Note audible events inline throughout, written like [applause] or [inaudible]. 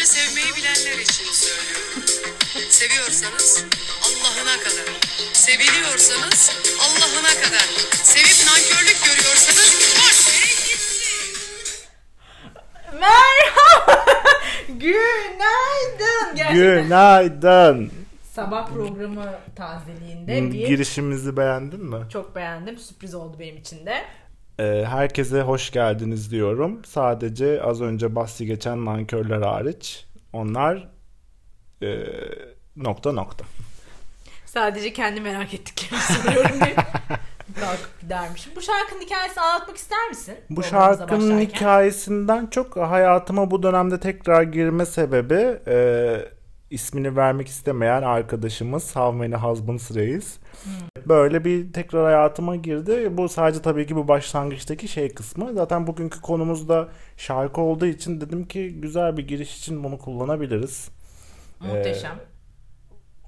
Sadece sevmeyi bilenler için söylüyorum. Seviyorsanız Allah'ına kadar. Seviliyorsanız Allah'ına kadar. Sevip nankörlük görüyorsanız boş verin gitsin. Merhaba. [laughs] Günaydın. Gerçekten Günaydın. sabah programı tazeliğinde bir Girişimizi beğendin mi? çok beğendim. Sürpriz oldu benim için de. Ee, herkese hoş geldiniz diyorum. Sadece az önce bahsi geçen nankörler hariç. Onlar e, nokta nokta. Sadece kendi merak ettiklerimi soruyorum diye. [laughs] Kalkıp gidermişim. Bu şarkının hikayesini anlatmak ister misin? Bu şarkının hikayesinden çok hayatıma bu dönemde tekrar girme sebebi e, ismini vermek istemeyen arkadaşımız How Many Husbands Reis. Böyle bir tekrar hayatıma girdi. Bu sadece tabii ki bu başlangıçtaki şey kısmı. Zaten bugünkü konumuz da şarkı olduğu için dedim ki güzel bir giriş için bunu kullanabiliriz. Muhteşem.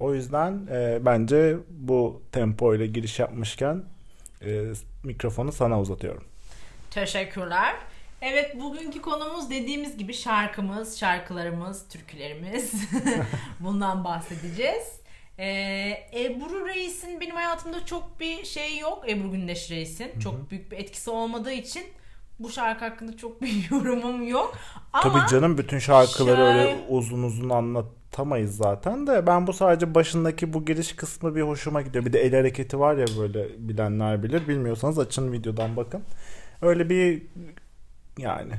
O yüzden e, bence bu tempo ile giriş yapmışken e, mikrofonu sana uzatıyorum. Teşekkürler. Evet bugünkü konumuz dediğimiz gibi şarkımız, şarkılarımız, türkülerimiz. [laughs] Bundan bahsedeceğiz. Ee, Ebru Reis'in benim hayatımda çok bir şey yok. Ebru Gündeş Reis'in. Çok büyük bir etkisi olmadığı için bu şarkı hakkında çok bir [laughs] yorumum yok. Ama Tabii canım bütün şarkıları şarkı- öyle uzun uzun anlatamayız zaten de ben bu sadece başındaki bu giriş kısmı bir hoşuma gidiyor. Bir de el hareketi var ya böyle bilenler bilir. Bilmiyorsanız açın videodan bakın. Öyle bir yani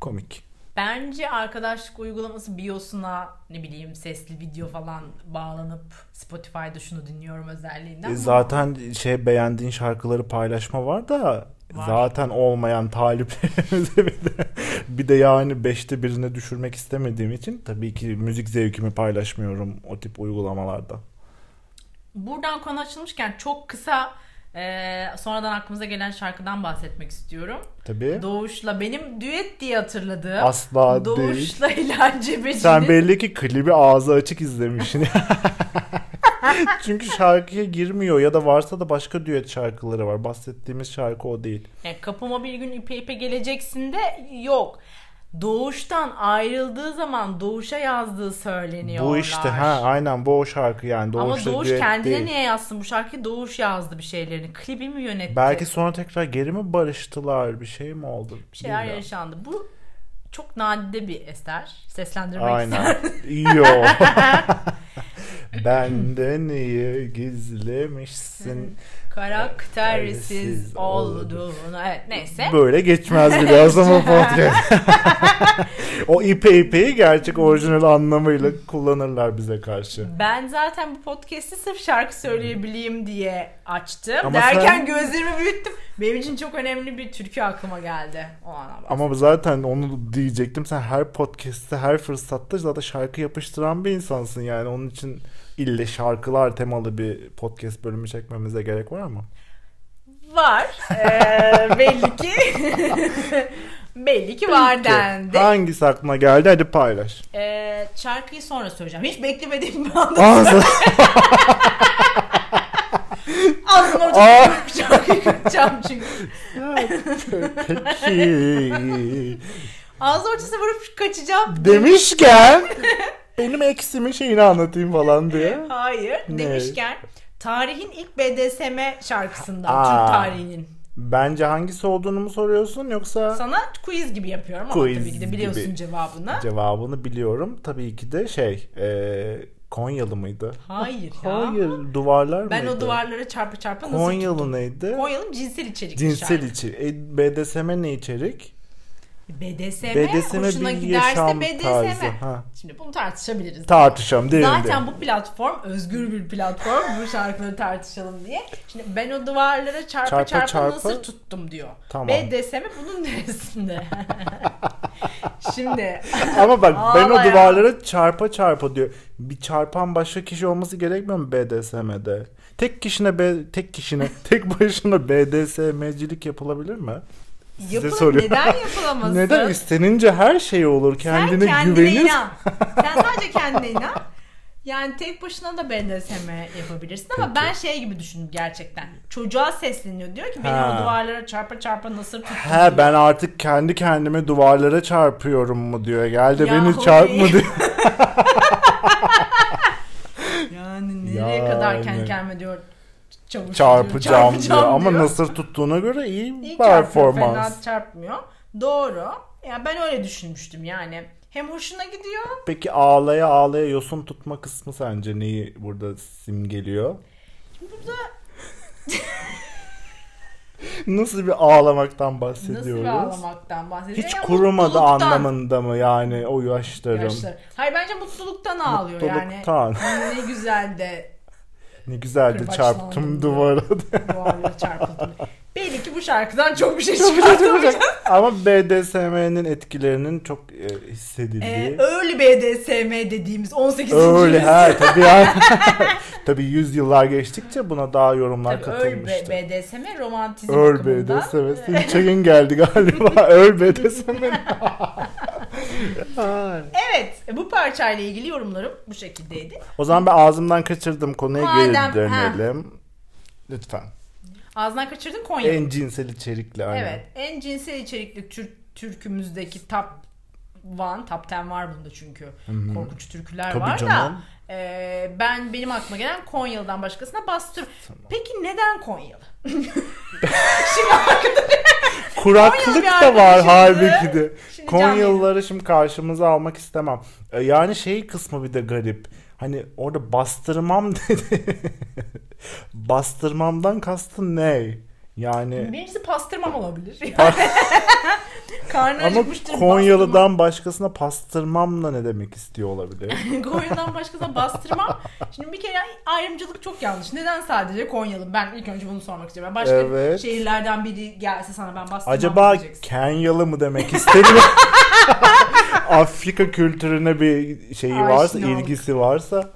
komik. bence arkadaşlık uygulaması biosuna ne bileyim sesli video falan bağlanıp Spotify'da şunu dinliyorum özelliğinden. E, zaten şey beğendiğin şarkıları paylaşma var da Var. zaten olmayan taliplerimize [laughs] bir de, bir de yani beşte birine düşürmek istemediğim için tabii ki müzik zevkimi paylaşmıyorum o tip uygulamalarda. Buradan konu açılmışken çok kısa e, sonradan aklımıza gelen şarkıdan bahsetmek istiyorum. Tabii. Doğuş'la benim düet diye hatırladığım Asla değil. Doğuş'la [laughs] İlhan Cebeci'nin Sen belli ki klibi ağzı açık izlemişsin. [laughs] Çünkü şarkıya girmiyor ya da varsa da başka düet şarkıları var. Bahsettiğimiz şarkı o değil. Yani kapıma bir gün ipe ipe geleceksin de yok. Doğuş'tan ayrıldığı zaman Doğuş'a yazdığı söyleniyorlar. Bu işte ha aynen bu o şarkı yani. Ama Doğuş'la Doğuş kendine değil. niye yazsın bu şarkıyı? Doğuş yazdı bir şeylerini. Klibi mi yönetti? Belki sonra tekrar geri mi barıştılar? Bir şey mi oldu? bir şeyler Bilmiyorum. yaşandı. Bu çok nadide bir eser. Seslendirmek Aynen. ister. Yo. [laughs] [laughs] Benden iyi gizlemişsin. Karaktersiz olduğunu. Evet neyse. Böyle geçmez bile o zaman [laughs] podcast. o ipe ipeyi gerçek orijinal anlamıyla kullanırlar bize karşı. Ben zaten bu podcast'i sırf şarkı söyleyebileyim diye açtım. Ama Derken sen- gözlerimi büyüttüm. Benim için çok önemli bir türkü aklıma geldi. O ana bak. Ama zaten onu diyecektim. Sen her podcast'te, her fırsatta zaten şarkı yapıştıran bir insansın yani. Onun için ille şarkılar temalı bir podcast bölümü çekmemize gerek var mı? Var. Ee, [laughs] belli ki. belli ki var Peki, dendi. Hangisi aklına geldi? Hadi paylaş. Ee, şarkıyı sonra söyleyeceğim. Hiç beklemediğim bir anda Ağzı. ortasına [laughs] şarkıyı kıracağım çünkü. Peki. [laughs] Ağzı ortasına vurup kaçacağım. Demişken benim eksimin şeyini anlatayım falan diye. Hayır. Ne? Demişken tarihin ilk BDSM şarkısından. Aa. Türk tarihinin. Bence hangisi olduğunu mu soruyorsun yoksa Sana quiz gibi yapıyorum ama Quiz tabii ki de biliyorsun gibi. cevabını. cevabını biliyorum. Tabii ki de şey e, Konyalı mıydı? Hayır ya. Hayır duvarlar Ben mıydı? o duvarlara çarpa çarpa nasıl Konyalı tuttum? neydi? Konyalım cinsel içerikli Cinsel içi. E, BDSM ne içerik? BDSM, BDSM hoşuna giderse BDSM. tarzı. Ha. Şimdi bunu tartışabiliriz. Tartışalım derin Zaten derin. bu platform özgür bir platform. bu şarkıları tartışalım diye. Şimdi ben o duvarlara çarpa çarpa, Çarpa çarpa. nasıl tuttum diyor. Tamam. BDSM bunun [laughs] neresinde? Şimdi Ama bak ben o duvarlara çarpa çarpa diyor. Bir çarpan başka kişi olması gerekmiyor mu BDSM'de? Tek kişine tek kişine [laughs] tek başına BDSM'cilik yapılabilir mi? Size soruyorum. Neden yapılamazsın? [laughs] Neden istenince her şey olur. Kendine, Sen kendine güvenir. inan. Sen sadece kendine inan. Yani tek başına da BDSM yapabilirsin ama ben şey gibi düşündüm gerçekten. Çocuğa sesleniyor diyor ki beni Ha. o duvarlara çarpa çarpa nasıl tuttun? He ben artık kendi kendime duvarlara çarpıyorum mu diyor. Gel de Ya beni çarpma diyor. [laughs] Yani nereye Yani. kadar kendi kendime diyor çavuş Çarpacağım diyor. çarpacağım Ama diyor. nasıl tuttuğuna göre iyi İyi performans. fena çarpmıyor. Doğru. Ya ben öyle düşünmüştüm yani. Hem hoşuna gidiyor. Peki ağlaya ağlaya yosun tutma kısmı sence neyi burada simgeliyor? Burada [laughs] Nasıl bir ağlamaktan nasıl bahsediyoruz? bir ağlamaktan bahsediyor? Hiç Ya kurumadı mutluluktan. anlamında mı yani o yaşlarım? Yaşlar. Hayır bence mutluluktan ağlıyor Mutluluktan. yani. Ne güzel de Ne güzel de Kırbaçlandım çarptım duvara. [laughs] duvarlara çarpıldım. Belli ki bu şarkıdan çok bir şey çıkartamayacağız. Ama BDSM'nin etkilerinin çok e, hissedildiği. Ee, öyle BDSM dediğimiz 18. Öyle yüzyıl. he [laughs] tabii yani. [laughs] tabii yüzyıllar geçtikçe buna daha yorumlar Tabii katılmıştı. B- BDSM romantizm Öl. BDSM. Senin çayın geldi galiba. Öl BDSM. Evet bu parçayla ilgili yorumlarım bu şekildeydi. o zaman ben ağzımdan kaçırdım konuya Madem- geri dönelim. Lütfen. Ağzından kaçırdın Konya. En cinsel içerikli aynen. Evet en cinsel içerikli Türk türkümüzdeki top one, top 10 var bunda çünkü. Korkunç türküler Tabii var canım. da. E, ben benim aklıma gelen Konyalı'dan başkasına bastır. Peki neden Konyalı? [laughs] Şimdi [laughs] Kuraklık Konyalı bir da var halbuki de. Şimdi Konyalıları şimdi karşımıza almak istemem. E, Yani şey kısmı bir de garip. Hani orada bastırmam [laughs] dedi. Bastırmamdan kastın ne? Yani Birincisi pastırmam olabilir. [laughs] [laughs] Karnı ama acıkmıştır. Konyalı'dan başkasına pastırmamla ne demek istiyor olabilir? bastırmam. [laughs] Konya'dan başkasına bastırmam. Şimdi bir kere ayrımcılık çok yanlış. Neden sadece Konyalı? Ben ilk önce bunu sormak istiyorum. Başka Evet. şehirlerden biri gelse sana ben bastırmam Acaba diyeceksin. Kenyalı mı demek istedi? Afrika kültürüne bir şeyi varsa, Aşina olduk. ilgisi varsa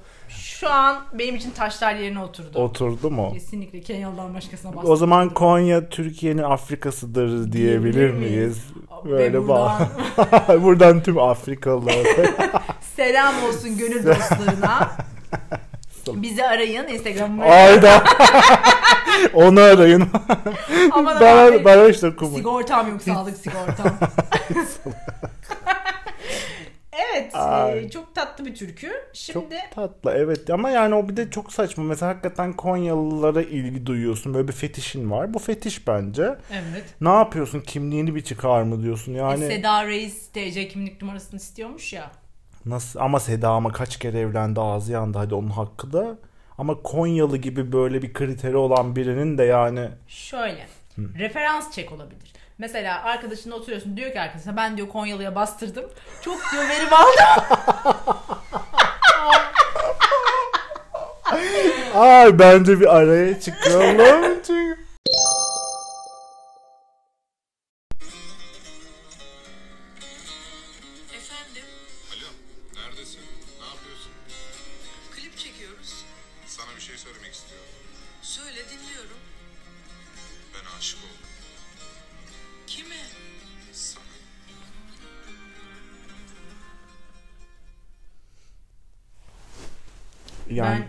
Şu an benim için taşlar yerine oturdu. oturdu mu? Kesinlikle Kenyalı'dan başkasına bastırmam. O zaman Konya Türkiye'nin Afrika'sıdır diyebilir miyiz? miyiz? Ve Böyle buradan- [laughs] buradan tüm Afrikalılara. [laughs] Selam olsun gönül dostlarına. [laughs] Bizi arayın Instagram'ıma. Ayda. Onu arayın. Aman bana, abi, bana işte kumu. Sigortam yok sağlık sigortam. Ay. e, çok tatlı bir türkü. Çok Şimdi tatlı evet ama yani o bir de çok saçma. Mesela hakikaten Konyalılara ilgi duyuyorsun. Böyle bir fetişin var. Bu fetiş bence. evet. Ne yapıyorsun? Kimliğini bir çıkar mı diyorsun? Yani E, Seda Reis TC kimlik numarasını istiyormuş ya. nasıl ama Seda ama kaç kere evlendi ağzı yandı hadi onun hakkı da. Ama Konyalı gibi böyle bir kriteri olan birinin de yani Şöyle. Referans çek olabilir. Mesela arkadaşınla oturuyorsun diyor ki arkadaşına ben diyor Konyalı'ya bastırdım. Çok diyor verim aldım. [laughs] Ay bence bir araya çıkalım. Çünkü... Efendim Alo, neredesin? Ne yapıyorsun? klip çekiyoruz. Sana bir şey söylemek istiyorum. Söyle dinliyorum. Ben aşık oldum Yani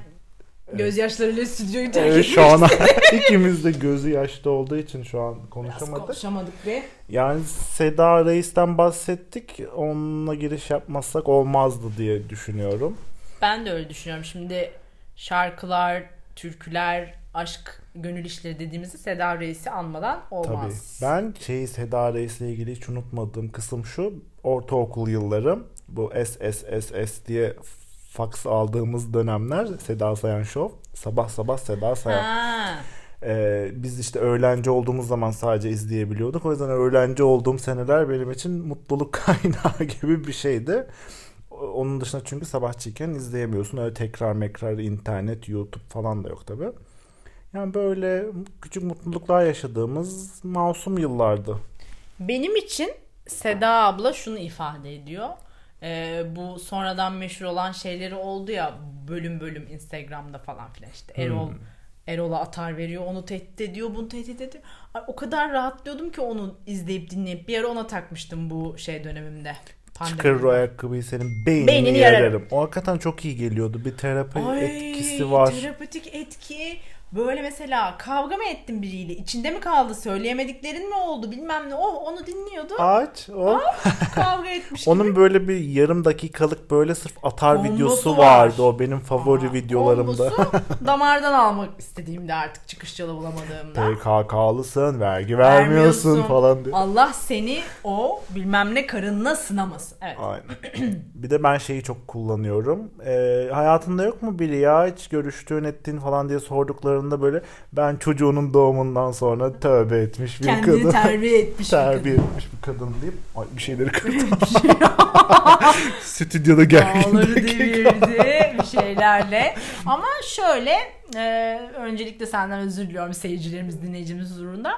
Ben gözyaşlarıyla stüdyoyu terk Evet, şu an [laughs] ikimiz de gözü yaşta olduğu için şu an Biraz konuşamadık. konuşamadık be. Yani Seda Reis'ten bahsettik. Onunla giriş yapmazsak olmazdı diye düşünüyorum. Ben de öyle düşünüyorum. Şimdi şarkılar, türküler, aşk, gönül işleri dediğimizde Seda Reis'i anmadan Tabii. olmaz. Ben şey Seda Reis'le ilgili hiç unutmadığım kısım şu. Ortaokul yıllarım. Bu SSSS diye fax aldığımız dönemler Seda Sayan Show. Sabah sabah Seda Sayan. Ha. Ee, biz işte öğrenci olduğumuz zaman sadece izleyebiliyorduk. O yüzden öğrenci olduğum seneler benim için mutluluk [laughs] kaynağı gibi bir şeydi. Onun dışında çünkü sabahçıyken izleyemiyorsun. Öyle tekrar mekrar internet, YouTube falan da yok tabi. Yani böyle küçük mutluluklar yaşadığımız masum yıllardı. Benim için Seda abla şunu ifade ediyor. Ee, bu sonradan meşhur olan şeyleri oldu ya bölüm bölüm Instagram'da falan filan işte Erol Erol'a atar veriyor onu tehdit ediyor bunu tehdit ediyor. Ay, o kadar rahatlıyordum ki onu izleyip dinleyip bir ara ona takmıştım bu şey dönemimde. Pandemi. Çıkarır o ayakkabıyı senin beynini, Beynini yararım. yararım. O hakikaten çok iyi geliyordu. Bir terapi Ay, etkisi var. Terapetik etki. Böyle mesela kavga mı ettin biriyle? İçinde mi kaldı? Söyleyemediklerin mi oldu? Bilmem ne. Oh onu dinliyordu. Aç o. kavga etmiş [laughs] Onun gibi. böyle bir yarım dakikalık böyle sırf atar Kombosu videosu var. vardı. O benim favori Aa, videolarımda. [laughs] damardan almak istediğimde artık çıkış yolu bulamadığımda. PKK'lısın, vergi vermiyorsun, falan diye. Allah seni o bilmem ne karınla sınamasın. Evet. Aynen. [clears throat] bir de ben şeyi çok kullanıyorum. Ee, hayatında yok mu biri ya hiç görüştüğün ettiğin falan diye sorduklarında böyle ben çocuğunun doğumundan sonra tövbe etmiş bir Kendini kadın. terbiye [laughs] etmiş. bir terbiye kadın. etmiş bir kadın deyip ay bir şeyleri kırdım. [laughs] Stüdyoda gerginlik. Ağları devirdi bir şeylerle. Ama şöyle e, öncelikle senden özür diliyorum seyircilerimiz dinleyicimiz huzurunda.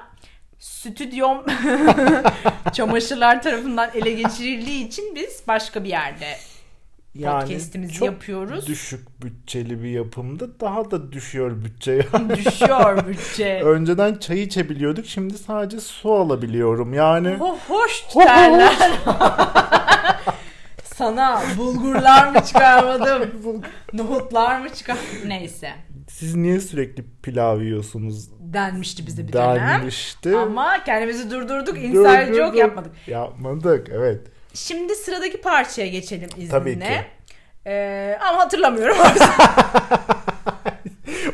Stüdyom [laughs] çamaşırlar tarafından ele geçirildiği için biz başka bir yerde podcast'imizi çok yapıyoruz. düşük bütçeli bir yapımda daha da düşüyor bütçe [laughs] düşüyor bütçe. [laughs] Önceden çay içebiliyorduk şimdi sadece su alabiliyorum yani. Ho- hoş derler. [laughs] Sana bulgurlar mı çıkarmadım? Nohutlar mı çıkar? Neyse. Siz niye sürekli pilav yiyorsunuz Denmişti bize bir dönem. denmişti. Ama kendimizi durdurduk. Dur, Inside joke yapmadık. Yapmadık evet. Şimdi sıradaki parçaya geçelim izninle. Tabii ki. Ee, ama hatırlamıyorum. [laughs]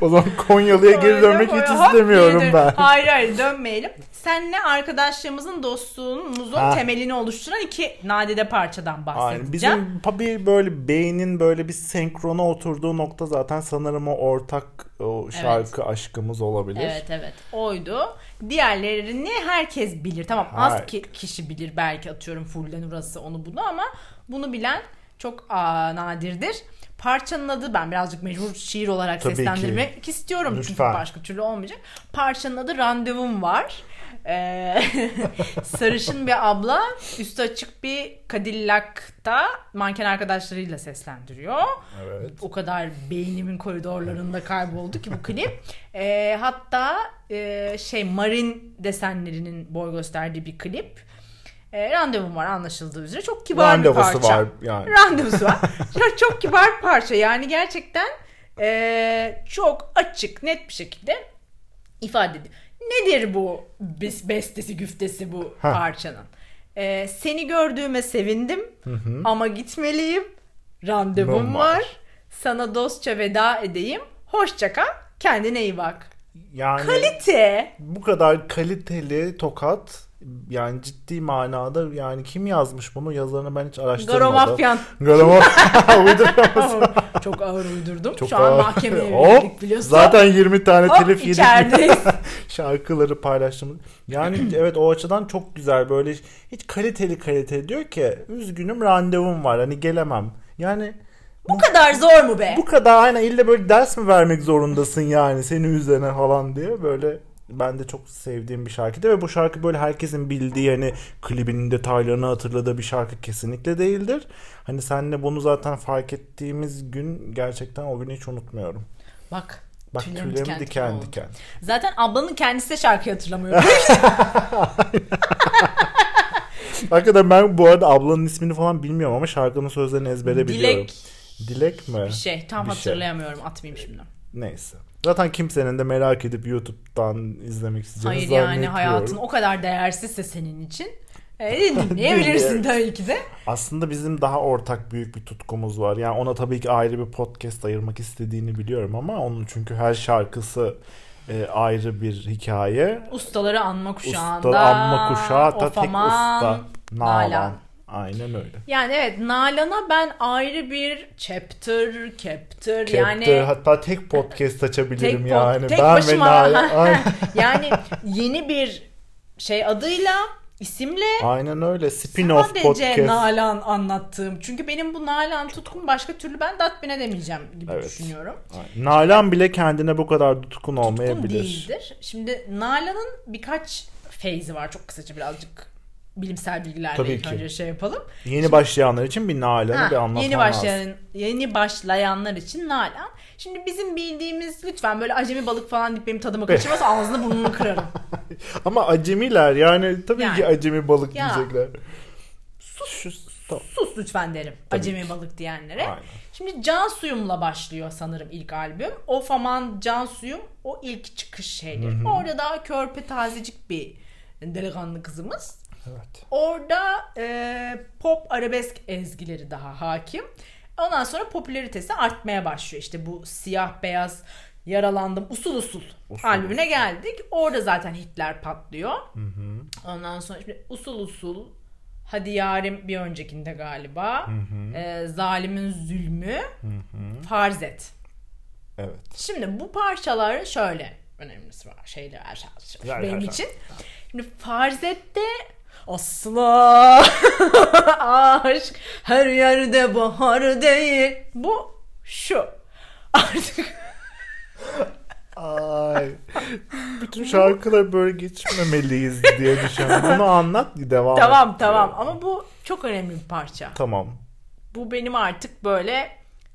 O zaman Konyalı'ya geri dönmek hiç Hop, istemiyorum dön- ben. Hayır hayır dönmeyelim. Senle arkadaşlığımızın dostluğumuzun Ha. temelini oluşturan iki nadide parçadan bahsedeceğim. Aynen. Bizim tabii böyle beynin böyle bir senkrona oturduğu nokta zaten sanırım o ortak o şarkı aşkımız olabilir. Evet evet oydu. Diğerlerini herkes bilir. Tamam az Hayır. ki kişi bilir belki atıyorum fullen urası onu bunu ama bunu bilen çok aa, nadirdir. Parçanın adı ben birazcık mecbur şiir olarak Tabii ki. seslendirmek istiyorum çünkü Lütfen. başka türlü olmayacak. Parçanın adı Randevum var. Ee, [laughs] sarışın bir abla üstü açık bir Cadillac'ta manken arkadaşlarıyla seslendiriyor. Evet. O kadar beynimin koridorlarında kayboldu ki bu klip. [laughs] Ee, hatta e, şey marin desenlerinin boy gösterdiği bir klip. E, randevum var anlaşıldığı üzere. Çok kibar bir Randevusu parça. var yani. Randevusu var. [laughs] çok, çok kibar bir parça. Yani gerçekten e, çok açık, net bir şekilde ifade ediyor. Nedir bu bestesi, güftesi bu Ha. parçanın? E, seni gördüğüme sevindim ama gitmeliyim. Randevum Randevum var. var. Sana dostça veda edeyim. Hoşça kal. Kendine iyi bak. Yani Kalite. bu kadar kaliteli tokat yani ciddi manada yani kim yazmış bunu yazarını ben hiç araştırmadım. Garomafyan. Garomafyan [laughs] [laughs] uyduruyor Çok ağır uydurdum. Çok Şu an ağır. mahkemeye Hop, verildik biliyorsun. Zaten 20 tane Hop, telif yedik. [laughs] Şarkıları paylaştığımız. Yani [clears throat] evet o açıdan çok güzel böyle hiç kaliteli kaliteli diyor ki üzgünüm randevum var hani gelemem. Yani Bu kadar zor mu be? bu kadar aynen illa böyle ders mi vermek zorundasın yani seni üzerine falan diye böyle ben de çok sevdiğim bir şarkıydı ve bu şarkı böyle herkesin bildiği hani klibinin detaylarını hatırladığı bir şarkı kesinlikle değildir. Hani senle bunu zaten fark ettiğimiz gün gerçekten o günü hiç unutmuyorum. Bak. Bak tüylerim tüylerim diken diken diken diken. Zaten ablanın kendisi de şarkıyı hatırlamıyor. [laughs] [laughs] Hakikaten ben bu arada ablanın ismini falan bilmiyorum ama şarkının sözlerini ezbere biliyorum. Dilek Dilek mi? bir şey. Tam Bir şey. hatırlayamıyorum. Atmayayım şimdi. Neyse. Zaten kimsenin de merak edip YouTube'dan izlemek isteyeceğini Hayır yani hayatın o kadar değersizse senin için e, [laughs] dinleyebilirsin tabii ki de. Aslında bizim daha ortak büyük bir tutkumuz var. Yani ona tabii ki ayrı bir podcast ayırmak istediğini biliyorum ama onun çünkü her şarkısı e, ayrı bir hikaye. Ustaları anma kuşağında. Usta anma kuşağı ta tek usta. Nalan. Aynen öyle. Yani evet Nalan'a ben ayrı bir chapter, chapter yani Chapter, hatta tek podcast açabilirim tek, yani. tek ben başıma ve Nalan. [laughs] [laughs] Yani yeni bir şey adıyla isimle Aynen öyle. Spin-off sadece podcast. Nalan anlattığım. Çünkü benim bu Nalan tutkum başka türlü ben tatmin edemeyeceğim gibi Evet. düşünüyorum. Aynen. Nalan bile kendine bu kadar tutkun Tutkun olmayabilir. değildir. Şimdi Nalan'ın birkaç feyzi var. Çok kısaca birazcık bilimsel bilgilerle Tabii ilk ki. önce şey yapalım. Yeni başlayanlar için bir Nalan'ı Ha, bir anlatman yeni lazım. başlayan yeni başlayanlar için Nalan. Şimdi bizim bildiğimiz lütfen böyle acemi balık falan deyip benim tadımı kaçırmazsa ağzını burnunu kırarım. [laughs] Ama acemiler yani tabii Yani. ki acemi balık Ya. diyecekler. Sus şu sus lütfen derim acemi balık diyenlere. Aynen. Şimdi Can Suyum'la başlıyor sanırım ilk albüm. Of aman Can Suyum o ilk çıkış şeyleri. Orada daha körpe tazecik bir delikanlı kızımız. Evet. Orada e, pop arabesk ezgileri daha hakim. Ondan sonra popülaritesi artmaya başlıyor. İşte bu siyah beyaz yaralandım usul usul, Usul albümüne geldik. Orada zaten hitler patlıyor. Ondan sonra şimdi usul usul Hadi Yarim bir öncekinde galiba. E, Zalimin Zulmü. Farz et. Evet. Şimdi bu parçaların şöyle önemlisi var. Şeyler Ver, benim için. Şimdi Farzet'te asla [laughs] aşk her yerde bahar değil. Bu şu. Artık Ay. Bütün şarkıları böyle geçmemeliyiz diye düşünüyorum. Bunu anlat devam tamam et. tamam ama bu çok önemli bir parça. Tamam. Bu benim artık böyle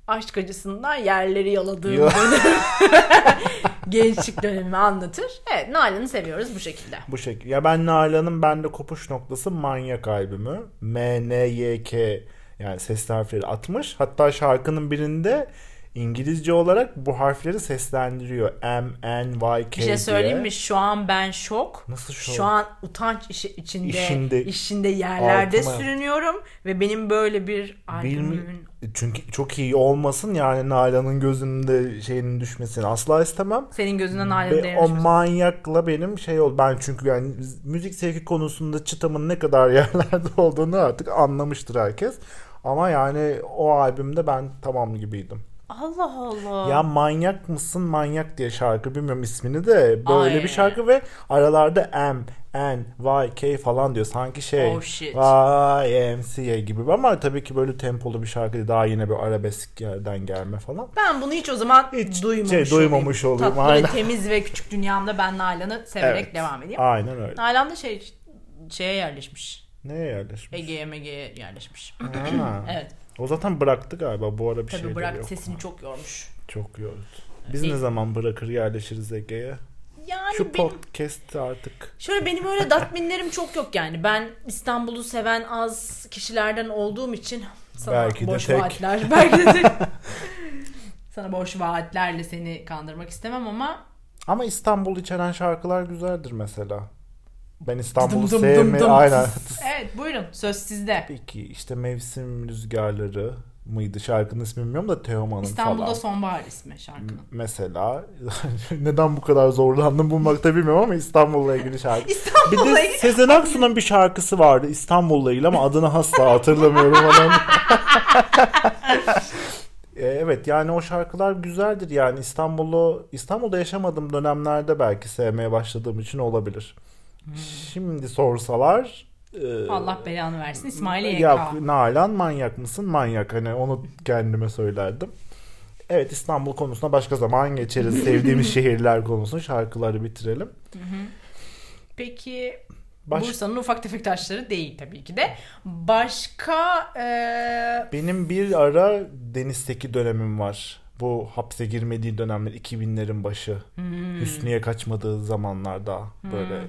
aşk acısından yerleri yaladığım Ya. dönem. [laughs] Gençlik dönemimi anlatır. Evet Nalan'ı seviyoruz bu şekilde. Bu şekilde. Ya ben Nalan'ın bende kopuş noktası Manyak albümü. M, N, Y, K yani ses harfleri atmış. Hatta şarkının birinde İngilizce olarak bu harfleri seslendiriyor. M, N, Y, K Bir şey söyleyeyim mi? Şu an ben şok. Nasıl şok? Şu an utanç işi içinde İşinde- işinde yerlerde Altıma- sürünüyorum ve benim böyle bir albümün Çünkü çok iyi olmasın yani Nalan'ın gözünde şeyinin düşmesini asla istemem. senin gözünden ayrı Ve o manyakla benim şey oldu. Ben çünkü yani müzik zevki konusunda çıtamın ne kadar [laughs] yerlerde olduğunu artık anlamıştır herkes. Ama yani o albümde ben tamam gibiydim. Allah Allah. Ya manyak mısın manyak diye şarkı bilmiyorum ismini de böyle Ay. bir şarkı ve aralarda M, N, Y, K falan diyor. Sanki şey Oh shit. YMCA gibi ama tabii ki böyle tempolu bir şarkı. Daha yine bir arabesk yerden gelme falan. Ben bunu hiç o zaman Hiç duymamış, şey, duymamış olayım. olayım, Tatlı aynen. temiz ve küçük dünyamda ben Nalan'ı severek Evet. devam edeyim. Aynen öyle. Nalan da şey şeye yerleşmiş. Neye yerleşmiş? Ege'ye Mege'ye yerleşmiş. Ha. [clears throat] evet. O zaten bıraktı galiba bu ara bir Tabii şey bırak yok. sesini çok yormuş. Çok yordu. Biz İyi. ne zaman bırakır yerleşiriz Ege'ye? Yani Şu benim podcast artık. Şöyle benim öyle datminlerim çok yok yani. Ben İstanbul'u seven az kişilerden olduğum için sana Belki de boş tek. vaatler. [laughs] Belki de tek. sana boş vaatlerle seni kandırmak istemem ama Ama İstanbul içeren şarkılar güzeldir mesela. Ben İstanbul'u dım. Aynen. evet buyurun söz sizde. Peki işte Mevsim Rüzgarları mıydı şarkının ismi bilmiyorum da Teoman'ın İstanbul'da falan. sonbahar ismi şarkının. Mesela [laughs] neden bu kadar zorlandım bulmakta bilmiyorum ama İstanbul'la ilgili şarkı. [laughs] bir İstanbul'la de ilgili- Sezen Aksu'nun bir şarkısı vardı İstanbul'la ilgili ama adını asla hatırlamıyorum [laughs] falan. E, Evet yani o şarkılar güzeldir yani İstanbul'u İstanbul'da yaşamadığım dönemlerde belki sevmeye başladığım için olabilir. Şimdi sorsalar e, Allah belanı versin İsmail YK. ya Nalan manyak mısın? Manyak hani onu kendime söylerdim. Evet İstanbul konusuna başka zaman geçeriz. [laughs] Sevdiğimiz şehirler konusunu şarkıları bitirelim. Peki Baş... Bursa'nın ufak tefek taşları değil tabii ki de. Başka eee Benim bir ara Deniz'teki dönemim var. Bu hapse girmediği dönemler 2000'lerin başı. Hüsnü'ye kaçmadığı zamanlarda böyle.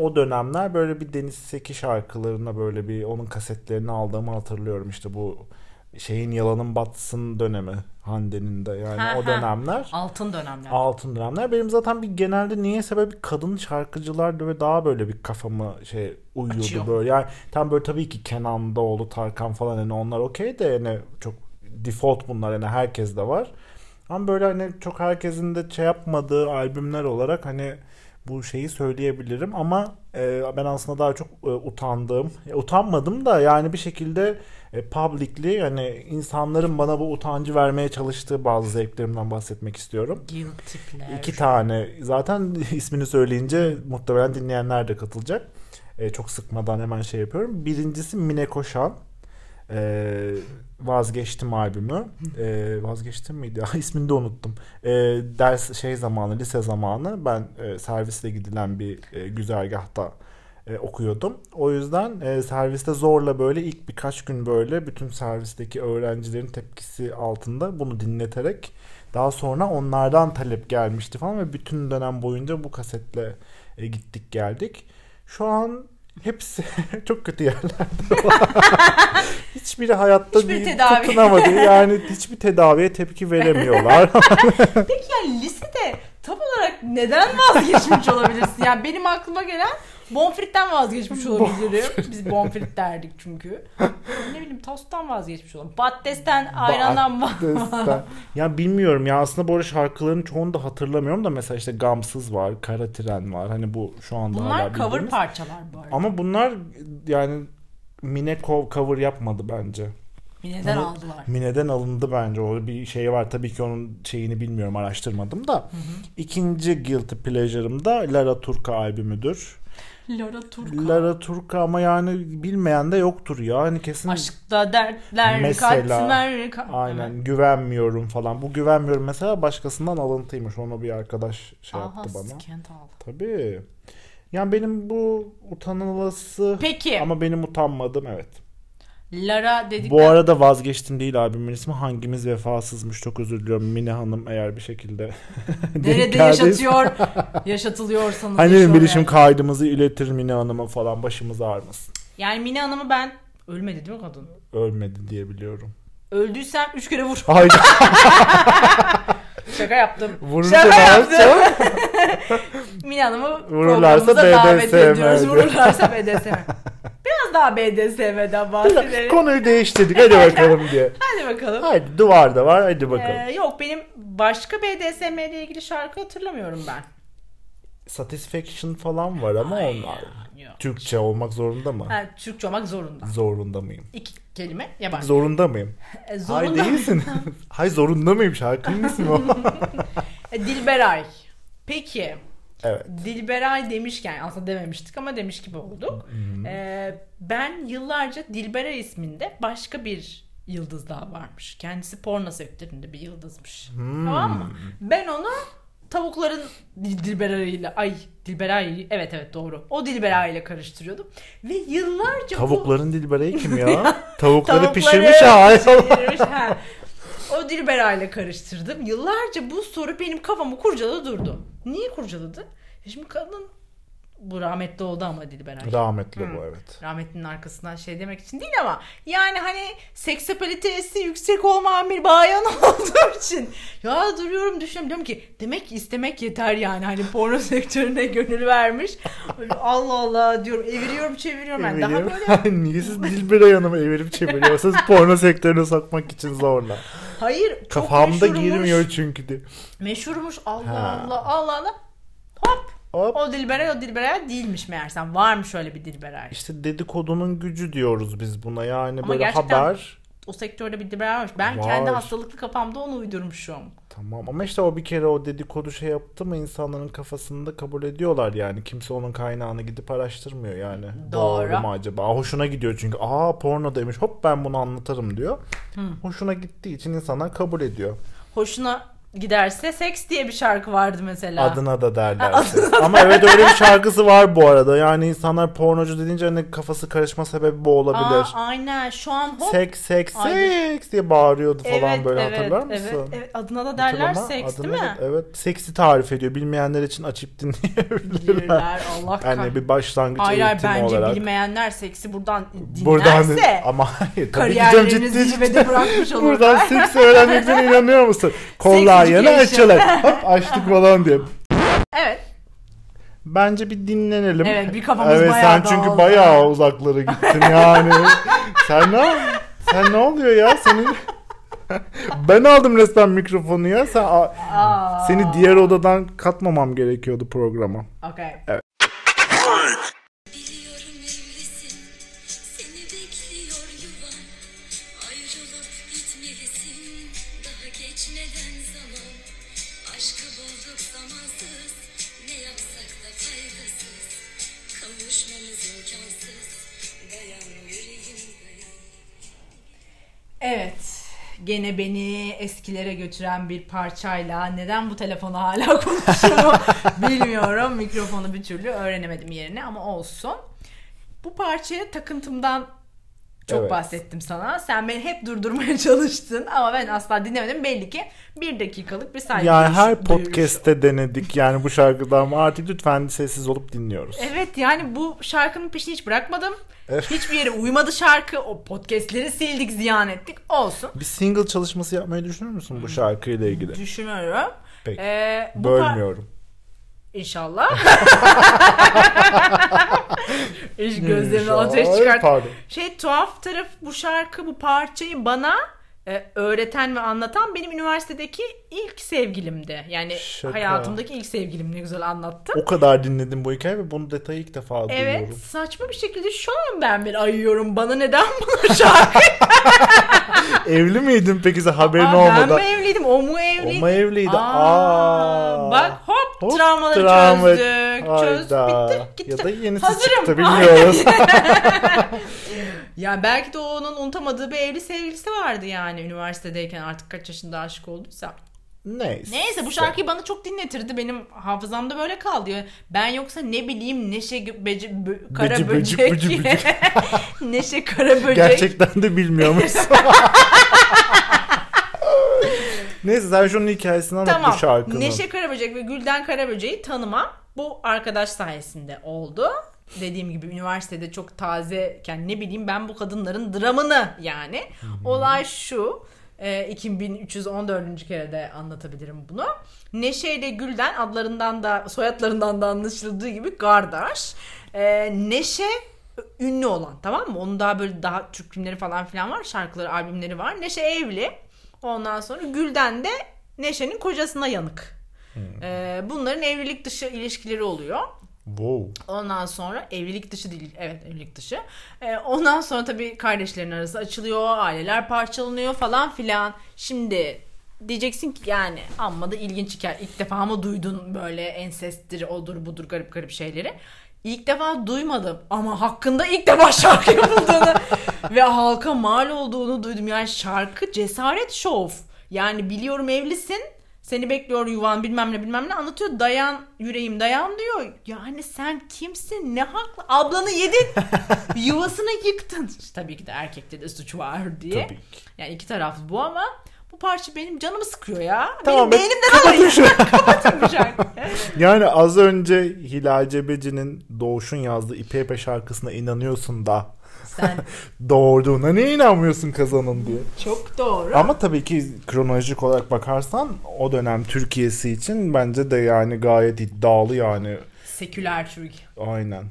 O dönemler böyle bir Deniz Seki şarkılarına böyle bir onun kasetlerini aldığımı hatırlıyorum. İşte bu şeyin yalanın batsın dönemi Hande'nin de yani Ha, o ha. dönemler. altın dönemler. Altın dönemler. Benim zaten bir genelde niyeyse böyle bir kadın şarkıcılar ve daha böyle bir kafamı şey uyuyordu Açıyor. böyle. Yani tam böyle tabii ki Kenan Doğulu, Tarkan falan hani onlar okey de yani çok default bunlar yani herkes de var. Ama böyle hani çok herkesin de şey yapmadığı albümler olarak hani bu şeyi söyleyebilirim ama e, ben aslında daha çok e, utandığım, e, utanmadım da yani bir şekilde e, publicly yani insanların bana bu utancı vermeye çalıştığı bazı zevklerimden bahsetmek istiyorum. Guilty pleasure. İki tane zaten [laughs] ismini söyleyince muhtemelen dinleyenler de katılacak. E, çok sıkmadan hemen şey yapıyorum. Birincisi Mine Koşan. E, vazgeçtim albümü. E, vazgeçtim miydi? [laughs] İsmini de unuttum. E, ders şey zamanı, lise zamanı ben e, servisle gidilen bir e, güzergahta e, okuyordum. O yüzden e, serviste zorla böyle ilk birkaç gün böyle bütün servisteki öğrencilerin tepkisi altında bunu dinleterek daha sonra onlardan talep gelmişti falan ve bütün dönem boyunca bu kasetle e, gittik geldik. Şu an hepsi [laughs] çok kötü yerlerde. [laughs] hiçbiri hayatta Hiçbir bir tedavi. tutunamadı. Yani hiçbir tedaviye tepki veremiyorlar. [laughs] Peki yani lisede tam olarak neden vazgeçmiş olabilirsin? Yani benim aklıma gelen bonfritten vazgeçmiş olabilirim. Biz bonfrit derdik çünkü. Ne bileyim tosttan vazgeçmiş olabilirim. Patatesten, ayrandan vazgeçmiş. [laughs] ya bilmiyorum ya aslında bu arada şarkıların çoğunu da hatırlamıyorum da mesela işte Gamsız var, Kara Tren var. Hani bu şu anda hala Bunlar cover bildiğimiz. parçalar bu arada. Ama bunlar yani Mine co- cover yapmadı bence. Neden Bunu- aldılar? Mine'den alındı bence. O bir şey var. Tabii ki onun şeyini bilmiyorum. Araştırmadım da. İkinci Guilty Pleasure'ım da Lara Turca albümüdür. [laughs] Lara Turca. Lara Turca ama yani bilmeyen de yoktur ya. Hani kesin Aşkta dertler, Mesela, katmer, ka- aynen Evet. güvenmiyorum falan. Bu güvenmiyorum mesela başkasından alıntıymış. Onu bir arkadaş şey Aha, yaptı bana. Skandal. Tabii. Yani benim bu utanılası Peki ama benim utanmadım evet. Lara dedik Bu arada vazgeçtim değil albümün ismi. Hangimiz vefasızmış çok özür diliyorum Mine Hanım eğer bir şekilde [laughs] nerede yaşatıyor [laughs] yaşatılıyorsanız Hani benim bilişim yani. kaydımızı iletir Mine Hanım'a falan başımız ağrımasın. Yani Mine Hanım'ı ben ölmedi değil mi kadın? Ölmedi diye biliyorum. Öldüysem üç kere vur. Haydi [laughs] Şaka yaptım. vurursa Şaka yaptım. [laughs] Mine Hanım'ı Vururlarsa davet ediyoruz. diyor. Vururlarsa BDSM. [laughs] Biraz daha BDSM'den bahsedelim. Konuyu değiştirdik hadi bakalım [laughs] diye. Hadi bakalım. Hadi duvar da var hadi bakalım. Ee, yok benim başka BDSM ile ilgili şarkı hatırlamıyorum ben. Satisfaction falan var ama onlar Yok. Türkçe olmak zorunda mı? Ha, Türkçe olmak zorunda. Zorunda mıyım? İki kelime yabancı. Zorunda mıyım? E, Hayır zorunda. değilsin. Hayır zorunda mıyım? Şarkının ismi o. E, Dilberay. Peki. evet. Dilberay demişken aslında dememiştik ama demiş gibi olduk. Ee, ben yıllarca Dilberay isminde başka bir yıldız daha varmış. Kendisi porno sektöründe bir yıldızmış. Hmm. Tamam mı? Ben onu tavukların Dil- Dilberay'ıyla ay Dilberay evet evet doğru. O Dilberay ile karıştırıyordum. Ve yıllarca bu Tavukların dilbereyi kim ya? [laughs] Tavukları Tavukları pişirmiş ha. pişirmiş, ha. O Dilberay'la karıştırdım. Yıllarca bu soru benim kafamı kurcaladı durdu. Niye kurcaladı? E Şimdi kadın bu rahmetli oldu ama Dilberay. Rahmetli Hmm. bu evet. Rahmetlinin arkasından şey demek için değil ama yani hani seksapalitesi yüksek olmayan bir bayan [laughs] olduğu için ya duruyorum düşünüyorum diyorum ki demek ki istemek yeter yani hani porno [laughs] sektörüne gönül vermiş Allah Allah diyorum eviriyorum çeviriyorum yani daha böyle [laughs] Niye siz Dilberay Hanım'ı evirip çeviriyorsunuz porno sektörüne sokmak için zorla. Hayır çok Kafamda meşhurmuş. girmiyor çünkü de. Meşhurmuş Allah Ha. Allah Allah Allah. Hop. Hop. O Dilberay o Dilberay değilmiş meğersem. Varmış öyle bir Dilberay. İşte dedikodunun gücü diyoruz biz buna. Yani Ama böyle haber. O sektörde bir Dilberay varmış. Ben Var. kendi hastalıklı kafamda onu uydurmuşum. Tamam ama işte o bir kere o dedikodu şey yaptı mı insanların kafasında kabul ediyorlar yani. Kimse onun kaynağını gidip araştırmıyor yani. Doğru. mu acaba? Hoşuna gidiyor çünkü. Aa porno demiş hop ben bunu anlatırım diyor. Hoşuna gittiği için insanlar kabul ediyor. Hoşuna giderse seks diye bir şarkı vardı mesela. Adına da derlerse. Ama evet öyle bir şarkısı var bu arada. Yani insanlar pornocu deyince hani kafası karışma sebebi bu Aa, olabilir. aynen şu an hop. Seks seks Aynen. seks diye bağırıyordu falan evet, böyle evet, hatırlar evet, mısın? Evet, adına da derler Hatırlama, seks adına değil mi? evet. Seksi tarif ediyor. Bilmeyenler için açıp dinleyebilirler. Bilirler Allah Yani kahretsin. bir başlangıç Hayır hayır eğitimi bence olarak. bilmeyenler seksi buradan dinlerse Buradan [laughs] ama hayır tabii ki ciddi zirvede bırakmış olurlar. Buradan seks öğrenmekten inanıyor musun? Kollar yana education. açılır. Hop açtık falan diye. Evet. Bence bir dinlenelim. Evet, bir kafamız evet, bayağı sen çünkü dağıldı. bayağı uzaklara gittin yani. [laughs] sen ne sen ne oluyor ya senin? ben aldım resmen mikrofonu ya. Sen Aa. seni diğer odadan katmamam gerekiyordu programa. Okay. Biliyorum Evet. Gene beni eskilere götüren bir parçayla neden bu telefonu hala [laughs] konuşuyorum bilmiyorum. Mikrofonu bir türlü öğrenemedim yerine ama olsun. Bu parçaya takıntımdan Çok Evet. bahsettim sana. Sen beni hep durdurmaya [laughs] çalıştın ama ben asla dinlemedim. Belli ki bir dakikalık bir saygı Yani duyuş- her duyuruşu. podcast'te denedik yani bu şarkıdan ama artık lütfen sessiz olup dinliyoruz. Evet yani bu şarkının peşini hiç bırakmadım. Evet. Hiçbir yere uymadı şarkı. O podcastleri sildik, ziyan ettik. Olsun. Bir single çalışması yapmayı düşünür müsün bu şarkıyla ilgili? Düşünüyorum. Peki. Ee, bu Bölmüyorum. İnşallah. [laughs] Hiç gözlerini ateş Ay, çıkart. Pardon. Şey tuhaf taraf bu şarkı bu parçayı bana e, öğreten ve anlatan benim üniversitedeki ilk sevgilimdi. Yani Şaka. hayatımdaki ilk sevgilim ne güzel anlattı. O kadar dinledim bu hikayeyi ve bunu detayı ilk defa Evet duyuyorum. saçma bir şekilde şu an ben bir ayıyorum. Bana neden bu şarkı? [laughs] Evli miydin peki sen haberin Aa, ben olmadan? mi evliydim? O mu evliydi? O mu evliydi? Aa, Aa. Bak hop, travmaları travma- çözdük. Çöz Hayda. bitti gitti. Ya da yenisi Hazırım. çıktı bilmiyoruz. [laughs] [laughs] Ya belki de onun unutamadığı bir evli sevgilisi vardı yani üniversitedeyken artık kaç yaşında aşık olduysa. Neyse. Neyse bu şarkıyı bana çok dinletirdi. Benim hafızamda böyle kaldı. Ben yoksa ne bileyim Neşe bece, bö- kara bıcı, böcek. bıcı, bıcı. [laughs] Neşe kara böcek. Gerçekten de bilmiyormuşsun. Neyse sen şunun hikayesini anlat Tamam. bu şarkının. Neşe Karaböcek ve Gülden Karaböcek'i tanımam bu arkadaş sayesinde oldu. Dediğim gibi üniversitede çok tazeyken ne bileyim ben bu kadınların dramını yani. Olay şu. e, 2314. kere de anlatabilirim bunu. Neşe ile Gülden adlarından da soyadlarından da anlaşıldığı gibi kardeş. E, Neşe ünlü olan tamam mı? Onun daha böyle daha Türk filmleri falan filan var. Şarkıları, albümleri var. Neşe evli. Ondan sonra Gülden de Neşe'nin kocasına yanık. Ee, bunların evlilik dışı ilişkileri oluyor. Wow. Ondan sonra evlilik dışı değil. Evet evlilik dışı. Ee, ondan sonra tabii kardeşlerin arası açılıyor. Aileler parçalanıyor falan filan. Şimdi diyeceksin ki yani amma da ilginç hikaye. İlk defa mı duydun böyle ensesttir odur budur garip garip şeyleri. İlk defa duymadım ama hakkında ilk defa [laughs] şarkı yapıldığını ve halka mal olduğunu duydum. Yani şarkı cesaret şov. Yani biliyorum evlisin seni bekliyor yuvan bilmem ne bilmem ne anlatıyor. Dayan yüreğim dayan diyor. Yani sen kimsin? Ne haklı? Ablanı yedin. [laughs] Yuvasını yıktın. Tabii ki de erkekte de suç var diye. Tabii ki. Yani iki taraf bu ama bu parça benim canımı sıkıyor ya. Tamam, benim ben- beynimden alayım. [laughs] Kapatın bu şarkıyı. Yani az önce Hilal Cebeci'nin Doğuş'un yazdığı İpepe şarkısına inanıyorsun da Sen [laughs] doğurduğuna niye inanmıyorsun kazanın diye. çok doğru. Ama tabii ki kronolojik olarak bakarsan o dönem Türkiye'si için bence de yani gayet iddialı yani. Seküler Türk. Aynen.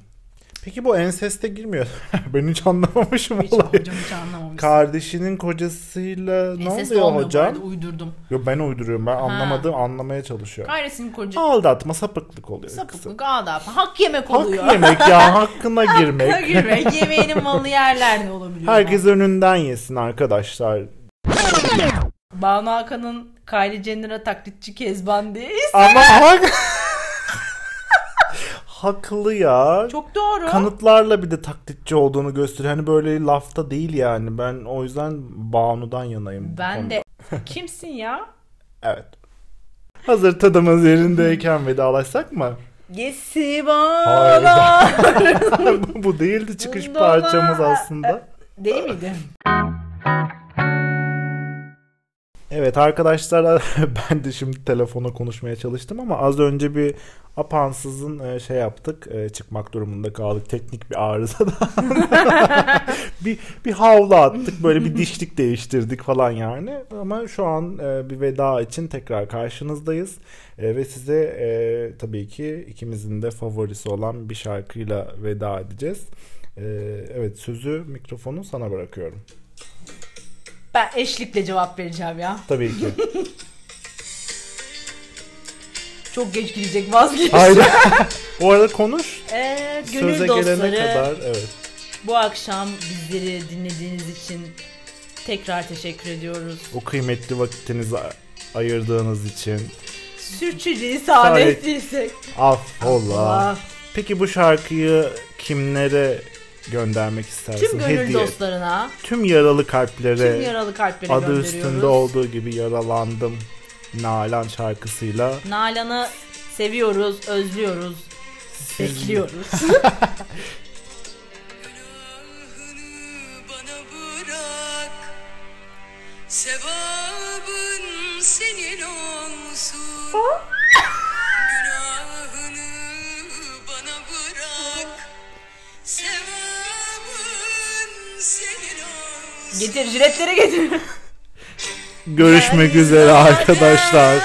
Peki bu enseste girmiyor. [laughs] ben hiç anlamamışım Hiç olayı. hocam hiç anlamamışsın. Kardeşinin kocasıyla ne Ensest oluyor olmuyor bu hocam? arada, uydurdum. Yo ben uyduruyorum. Ben anlamadım anlamaya çalışıyorum. Gayresin koca. Aldatma sapıklık oluyor. Sapıklık ağda. Hak yemek Hak oluyor. yemek ya [laughs] hakkına Hakkına girmek. girmek. Yemeğinin malını yerler ne olabiliyor? Herkes önünden yesin arkadaşlar. Banu Hakan'ın Kylie Jenner'a taklitçi Kezban değil. Ama hak... [laughs] haklı ya. Çok doğru. Kanıtlarla bir de taklitçi olduğunu gösteriyor. Hani böyle lafta değil yani. Ben o yüzden Banu'dan yanayım. ben konuda. de. [laughs] Kimsin ya? Evet. Hazır tadımız yerindeyken vedalaşsak mı? Gesi bana. [laughs] [laughs] bu değildi çıkış parçamız da- aslında. Değil miydi? Evet arkadaşlar [laughs] ben de şimdi telefona konuşmaya çalıştım ama az önce bir apansızın e, şey yaptık e, çıkmak durumunda kaldık teknik bir arızadan. [laughs] bir, bir havlu attık böyle bir dişlik değiştirdik falan yani ama şu an e, bir veda için tekrar karşınızdayız ve size tabii ki ikimizin de favorisi olan bir şarkıyla veda edeceğiz. Evet sözü mikrofonu sana bırakıyorum. Ben eşlikle cevap vereceğim ya. Tabii ki. [laughs] Çok geç gidecek vazgeç. Hayır. [laughs] o arada konuş. Evet, gönül Söze dostları. gelene kadar evet. Bu akşam bizleri dinlediğiniz için tekrar teşekkür ediyoruz. O kıymetli vakitinizi ayırdığınız için Sürçülisan Sağ- ettiysek. affola. Allah. Peki bu şarkıyı kimlere göndermek istersin? Tüm gönül Hediye. dostlarına, Tüm yaralı kalplere tüm yaralı kalplere adı üstünde olduğu gibi yaralandım. Nalan şarkısıyla Nalan'ı seviyoruz, özlüyoruz, bekliyoruz. Bana [laughs] bana bırak Sevabın senin olsun Getir jiletleri getir. Görüşmek üzere arkadaşlar.